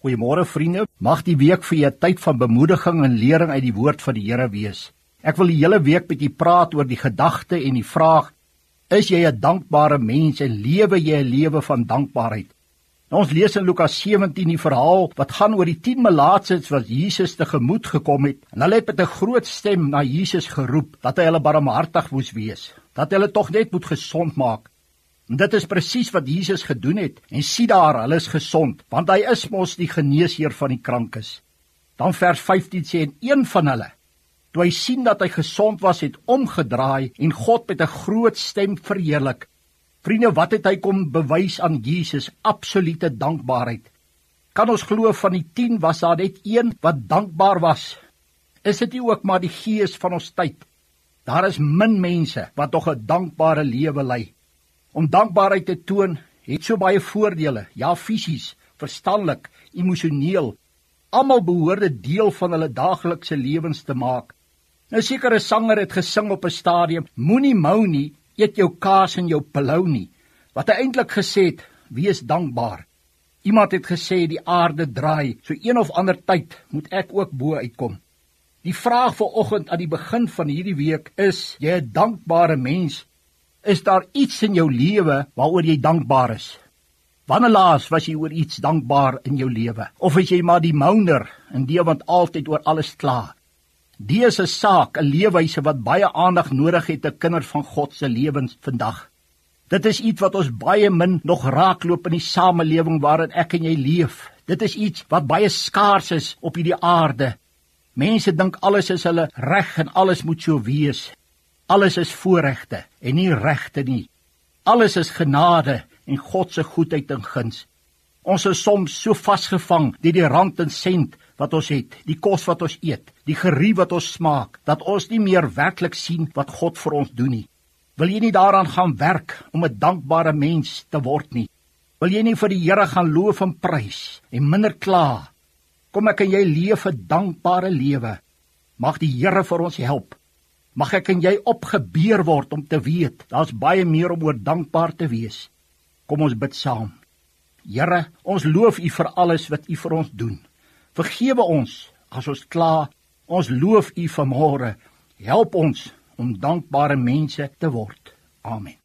Goeiemôre vriende. Mag die week vir julle tyd van bemoediging en lering uit die woord van die Here wees. Ek wil die hele week met julle praat oor die gedagte en die vraag: Is jy 'n dankbare mens en lewe jy 'n lewe van dankbaarheid? Nou ons lees in Lukas 17 die verhaal wat gaan oor die 10 melaatses wat Jesus tegemoet gekom het. En hulle het met 'n groot stem na Jesus geroep dat hy hulle barmhartig moes wees, dat hulle tog net moet gesond maak. En dit is presies wat Jesus gedoen het. En sien daar, hulle is gesond, want hy is mos die geneesheer van die krankes. Dan vers 15 sê en een van hulle, toe hy sien dat hy gesond was, het omgedraai en God met 'n groot stem verheerlik. Vriende, wat het hy kom bewys aan Jesus? Absolute dankbaarheid. Kan ons glo van die 10 was daar net een wat dankbaar was? Is dit nie ook maar die gees van ons tyd? Daar is min mense wat tog 'n dankbare lewe lei. Om dankbaarheid te toon het so baie voordele, ja fisies, verstandelik, emosioneel. Almal behoort dit deel van hulle daaglikse lewens te maak. Nou sekere sanger het gesing op 'n stadium: Moenie mou nie, eet jou kaas en jou pilou nie. Wat hy eintlik gesê het, wees dankbaar. Iemand het gesê die aarde draai, so een of ander tyd moet ek ook bo uitkom. Die vraag vir oggend aan die begin van hierdie week is: jy 'n dankbare mens Is daar iets in jou lewe waaroor jy dankbaar is? Wanneer laas was jy oor iets dankbaar in jou lewe? Of is jy maar die mounder en die wat altyd oor alles kla? Die is 'n saak, 'n leefwyse wat baie aandag nodig het te kinders van God se lewens vandag. Dit is iets wat ons baie min nog raakloop in die samelewing waarin ek en jy leef. Dit is iets wat baie skaars is op hierdie aarde. Mense dink alles is hulle reg en alles moet so wees. Alles is voorregte en nie regte nie. Alles is genade en God se goedheid en guns. Ons is soms so vasgevang deur die rand en sent wat ons het, die kos wat ons eet, die gerief wat ons smaak, dat ons nie meer werklik sien wat God vir ons doen nie. Wil jy nie daaraan gaan werk om 'n dankbare mens te word nie? Wil jy nie vir die Here gaan loof en prys en minder kla? Kom ek en jy leef 'n dankbare lewe. Mag die Here vir ons help Mag ek en jy opgebeur word om te weet daar's baie meer om oor dankbaar te wees. Kom ons bid saam. Here, ons loof U vir alles wat U vir ons doen. Vergewe ons as ons kla. Ons loof U vanmôre. Help ons om dankbare mense te word. Amen.